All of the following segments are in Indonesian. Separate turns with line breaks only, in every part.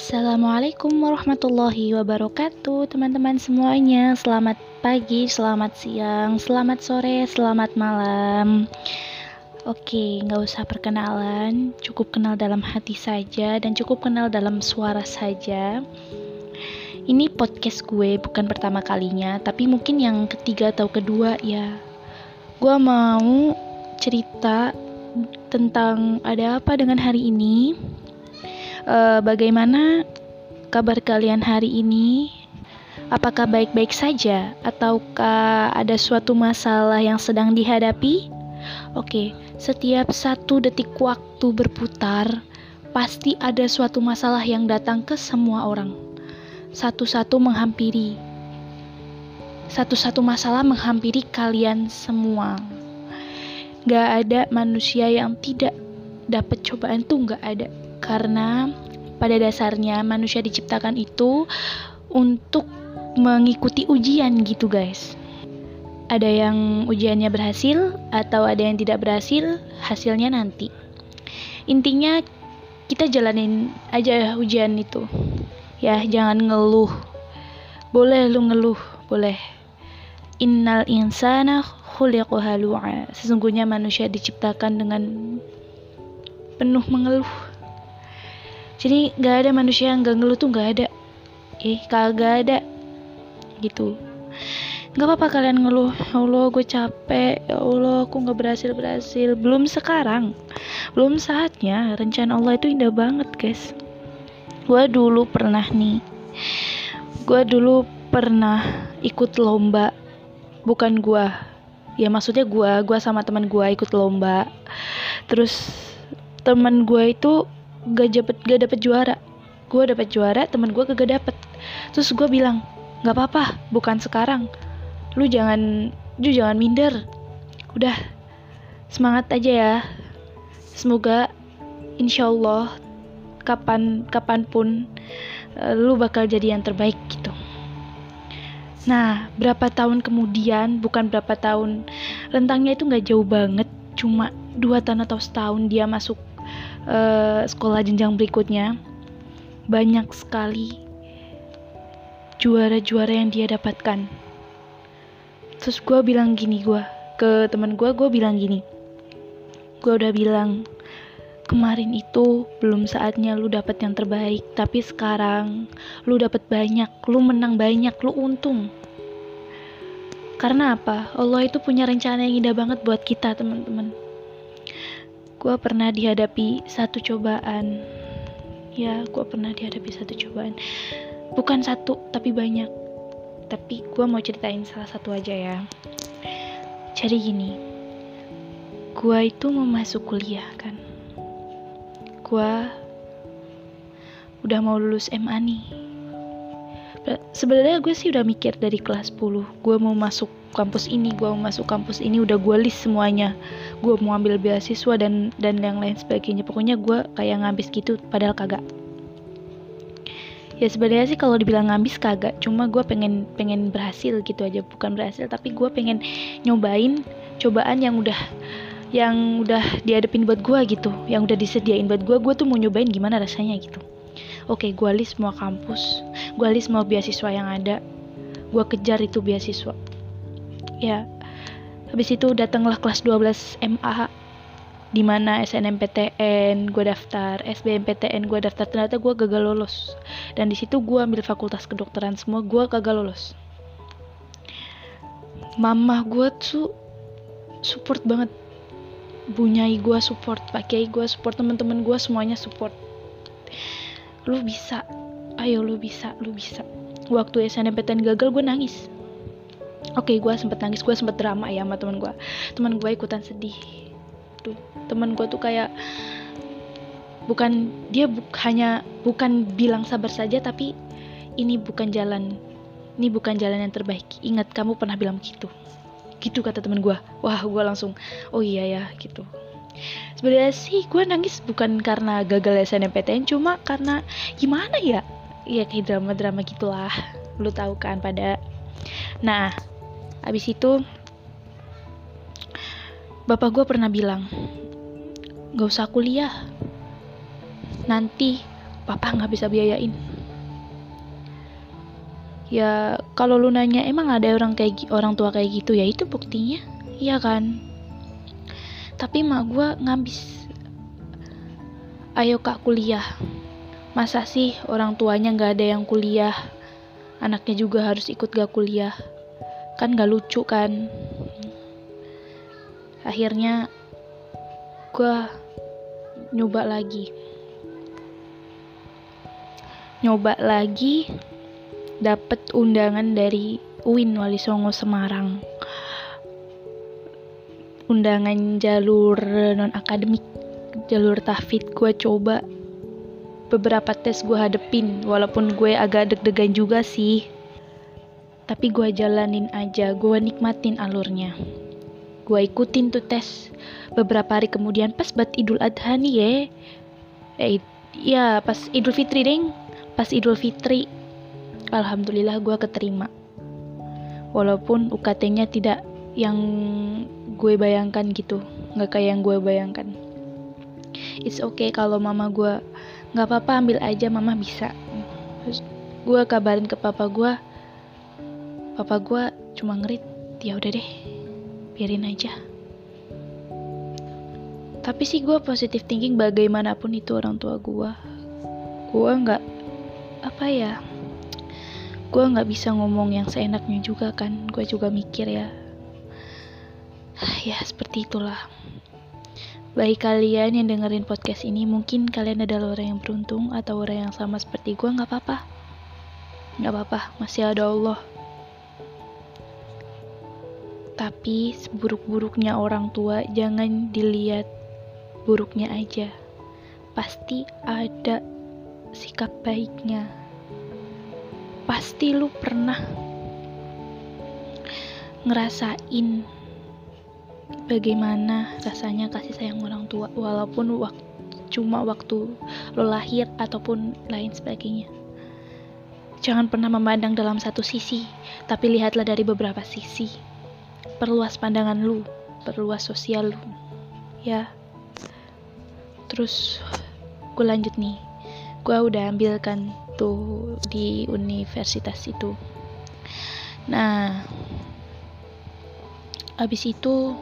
Assalamualaikum warahmatullahi wabarakatuh Teman-teman semuanya. Selamat pagi, selamat siang, selamat sore, selamat malam. Oke, nggak usah perkenalan. Cukup kenal dalam hati saja Dan cukup kenal dalam suara saja. Ini podcast gue bukan pertama kalinya Tapi mungkin yang ketiga atau kedua ya. Gue mau cerita tentang ada apa dengan hari ini uh, bagaimana kabar kalian hari ini? Apakah baik-baik saja ataukah ada suatu masalah yang sedang dihadapi? Oke, setiap satu detik waktu berputar, pasti ada suatu masalah yang datang ke semua orang. Satu-satu menghampiri. Satu-satu masalah menghampiri kalian semua. Gak ada manusia yang tidak dapat cobaan tuh gak ada karena pada dasarnya manusia diciptakan itu untuk mengikuti ujian gitu guys. Ada yang ujiannya berhasil atau ada yang tidak berhasil hasilnya nanti. Intinya kita jalanin aja ujian itu. Ya jangan ngeluh. Boleh lu ngeluh boleh. Innal insana khuliqa sesungguhnya manusia diciptakan dengan penuh mengeluh jadi nggak ada manusia yang gak ngeluh tuh nggak ada. Eh kagak ada. Gitu. Nggak apa-apa kalian ngeluh. Ya Allah gue capek. Ya Allah aku nggak berhasil berhasil belum sekarang. Belum saatnya. Rencana Allah itu indah banget guys. Gue dulu pernah nih. Gue dulu pernah ikut lomba. Bukan gue ya maksudnya gue gue sama teman gue ikut lomba. Terus teman gue itu gak dapet gak dapet juara. Gue dapet juara temen gue gak dapet. Terus gue bilang nggak apa-apa bukan sekarang. Lu jangan lu jangan minder. Udah semangat aja ya. Semoga insya Allah kapan kapan pun uh, lu bakal jadi yang terbaik gitu. Nah berapa tahun kemudian bukan berapa tahun rentangnya itu nggak jauh banget. Cuma dua tahun atau setahun dia masuk uh, sekolah jenjang berikutnya banyak sekali juara-juara yang dia dapatkan. Terus gue bilang gini gue ke teman gue gue bilang gini. Gue udah bilang kemarin itu belum saatnya lu dapet yang terbaik tapi sekarang lu dapet banyak lu menang banyak lu untung. Karena apa? Allah itu punya rencana yang indah banget buat kita teman-teman gue pernah dihadapi satu cobaan. Ya gue pernah dihadapi satu cobaan. Bukan satu tapi banyak. Tapi gue mau ceritain salah satu aja ya. Jadi gini gue itu mau masuk kuliah kan. Gue udah mau lulus MA nih sebenarnya gue sih udah mikir dari kelas 10 gue mau masuk kampus ini gue mau masuk kampus ini udah gue list semuanya. Gue mau ambil beasiswa dan dan yang lain sebagainya. Pokoknya gue kayak ngabis gitu padahal kagak. Ya sebenarnya sih kalau dibilang ngabis kagak cuma gue pengen pengen berhasil gitu aja. Bukan berhasil tapi gue pengen nyobain cobaan yang udah yang udah dihadapin buat gue gitu yang udah disediain buat gue. Gue tuh mau nyobain gimana rasanya gitu. Oke gue list semua kampus gue list semua beasiswa yang ada. Gue kejar itu beasiswa. Ya habis itu datanglah kelas 12 MA di mana SNMPTN gue daftar. SBMPTN gue daftar. Ternyata gue gagal lolos dan di situ gue ambil fakultas kedokteran semua gue gagal lolos mama gue tuh support banget. Bunyai gue support pakai gue support teman-teman gue semuanya support. Lu bisa ayo lu bisa lu bisa. Waktu SNMPTN gagal gue nangis. Oke gue sempet nangis. Gue sempet drama ya sama teman gue teman gue ikutan sedih. Tuh teman gue tuh kayak bukan dia bu hanya bukan bilang sabar saja tapi ini bukan jalan ini bukan jalan yang terbaik. Ingat kamu pernah bilang gitu gitu kata teman gue wah gue langsung oh iya ya gitu. Sebenarnya sih gue nangis bukan karena gagal SNMPTN cuma karena gimana ya ya kayak drama-drama gitulah. Lu tahu kan pada. Nah Abis itu bapak gue pernah bilang, gak usah kuliah. Nanti papa nggak bisa biayain. Ya kalau lu nanya emang ada orang kayak orang tua kayak gitu? Ya itu buktinya. Iya kan? Tapi mak gue ngabis ayo kak kuliah masa sih orang tuanya nggak ada yang kuliah? Anaknya juga harus ikut gak kuliah. Kan gak lucu kan? Akhirnya gue nyoba lagi. Nyoba lagi dapet undangan dari UIN Wali Songo Semarang. Undangan jalur non akademik jalur tahfid gue coba beberapa tes gue hadepin walaupun gue agak deg-degan juga sih. Tapi gue jalanin aja gue nikmatin alurnya. Gue ikutin tuh tes. Beberapa hari kemudian pas buat Idul Adha nih ya eh ya pas Idul Fitri deng. Pas Idul Fitri. Alhamdulillah gue keterima. Walaupun UKT-nya tidak yang gue bayangkan gitu. Nggak kayak yang gue bayangkan. It's okay kalau mama gue nggak apa-apa ambil aja mama bisa. Terus gue kabarin ke papa gue papa gue cuma ngerit ya udah deh biarin aja. Tapi sih gue positif thinking bagaimanapun itu orang tua gue gue nggak apa ya gue nggak bisa ngomong yang seenaknya juga kan. Gue juga mikir ya. Ya seperti itulah bagi kalian yang dengerin podcast ini mungkin kalian adalah orang yang beruntung atau orang yang sama seperti gue nggak apa-apa. Nggak apa-apa masih ada Allah. Tapi seburuk-buruknya orang tua jangan dilihat buruknya aja. Pasti ada sikap baiknya. Pasti lu pernah ngerasain bagaimana rasanya kasih sayang orang tua walaupun waktu cuma waktu lo lahir ataupun lain sebagainya. Jangan pernah memandang dalam satu sisi tapi lihatlah dari beberapa sisi. Perluas pandangan lu perluas sosial lu. Ya. Terus gue lanjut nih. Gue udah ambilkan tuh di universitas itu. Nah abis itu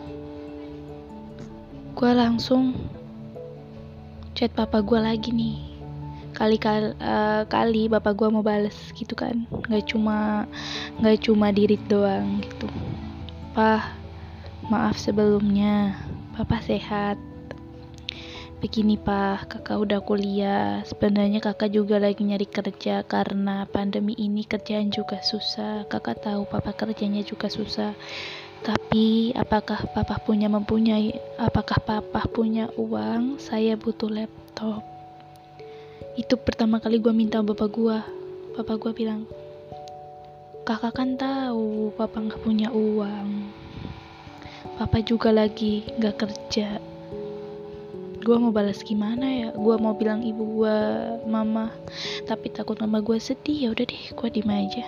gue langsung chat papa gue lagi nih kali kali, uh, kali bapak gue mau bales gitu kan nggak cuma nggak cuma dirit doang gitu pah maaf sebelumnya papa sehat Begini pak, kakak udah kuliah. Sebenarnya kakak juga lagi nyari kerja karena pandemi ini kerjaan juga susah. Kakak tahu papa kerjanya juga susah. Tapi apakah papa punya mempunyai apakah papa punya uang? Saya butuh laptop. Itu pertama kali gue minta bapak gue. Bapak gue bilang, kakak kan tahu papa nggak punya uang. Papa juga lagi nggak kerja gue mau balas gimana ya gue mau bilang ibu gue mama tapi takut mama gue sedih ya udah deh gue diem aja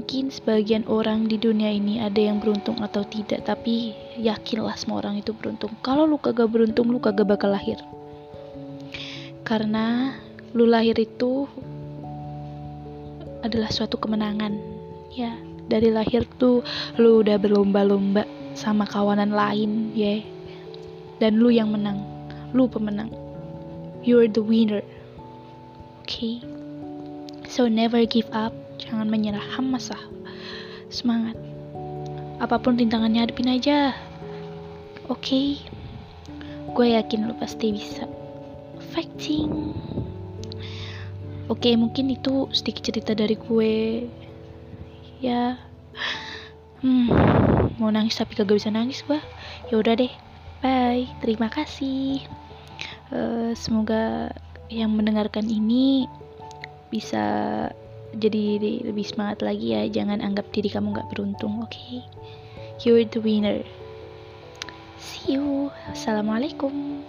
mungkin sebagian orang di dunia ini ada yang beruntung atau tidak tapi yakinlah semua orang itu beruntung. Kalau lu kagak beruntung lu kagak bakal lahir. Karena lu lahir itu adalah suatu kemenangan. Ya dari lahir tuh lu udah berlomba-lomba sama kawanan lain ya. Dan lu yang menang. Lu pemenang. You're the winner. Okay? So never give up jangan menyerah. Hamasah semangat. Apa pun rintangannya hadapin aja. Oke. Okay? gue yakin lu pasti bisa fighting. Oke okay, mungkin itu sedikit cerita dari gue. Ya. Hmm mau nangis tapi kagak bisa nangis gue ya udah deh. Bye, terima kasih. Uh, semoga yang mendengarkan ini bisa jadi lebih semangat lagi ya. Jangan anggap diri kamu nggak beruntung, oke? Okay? You're the winner. See you. Assalamualaikum.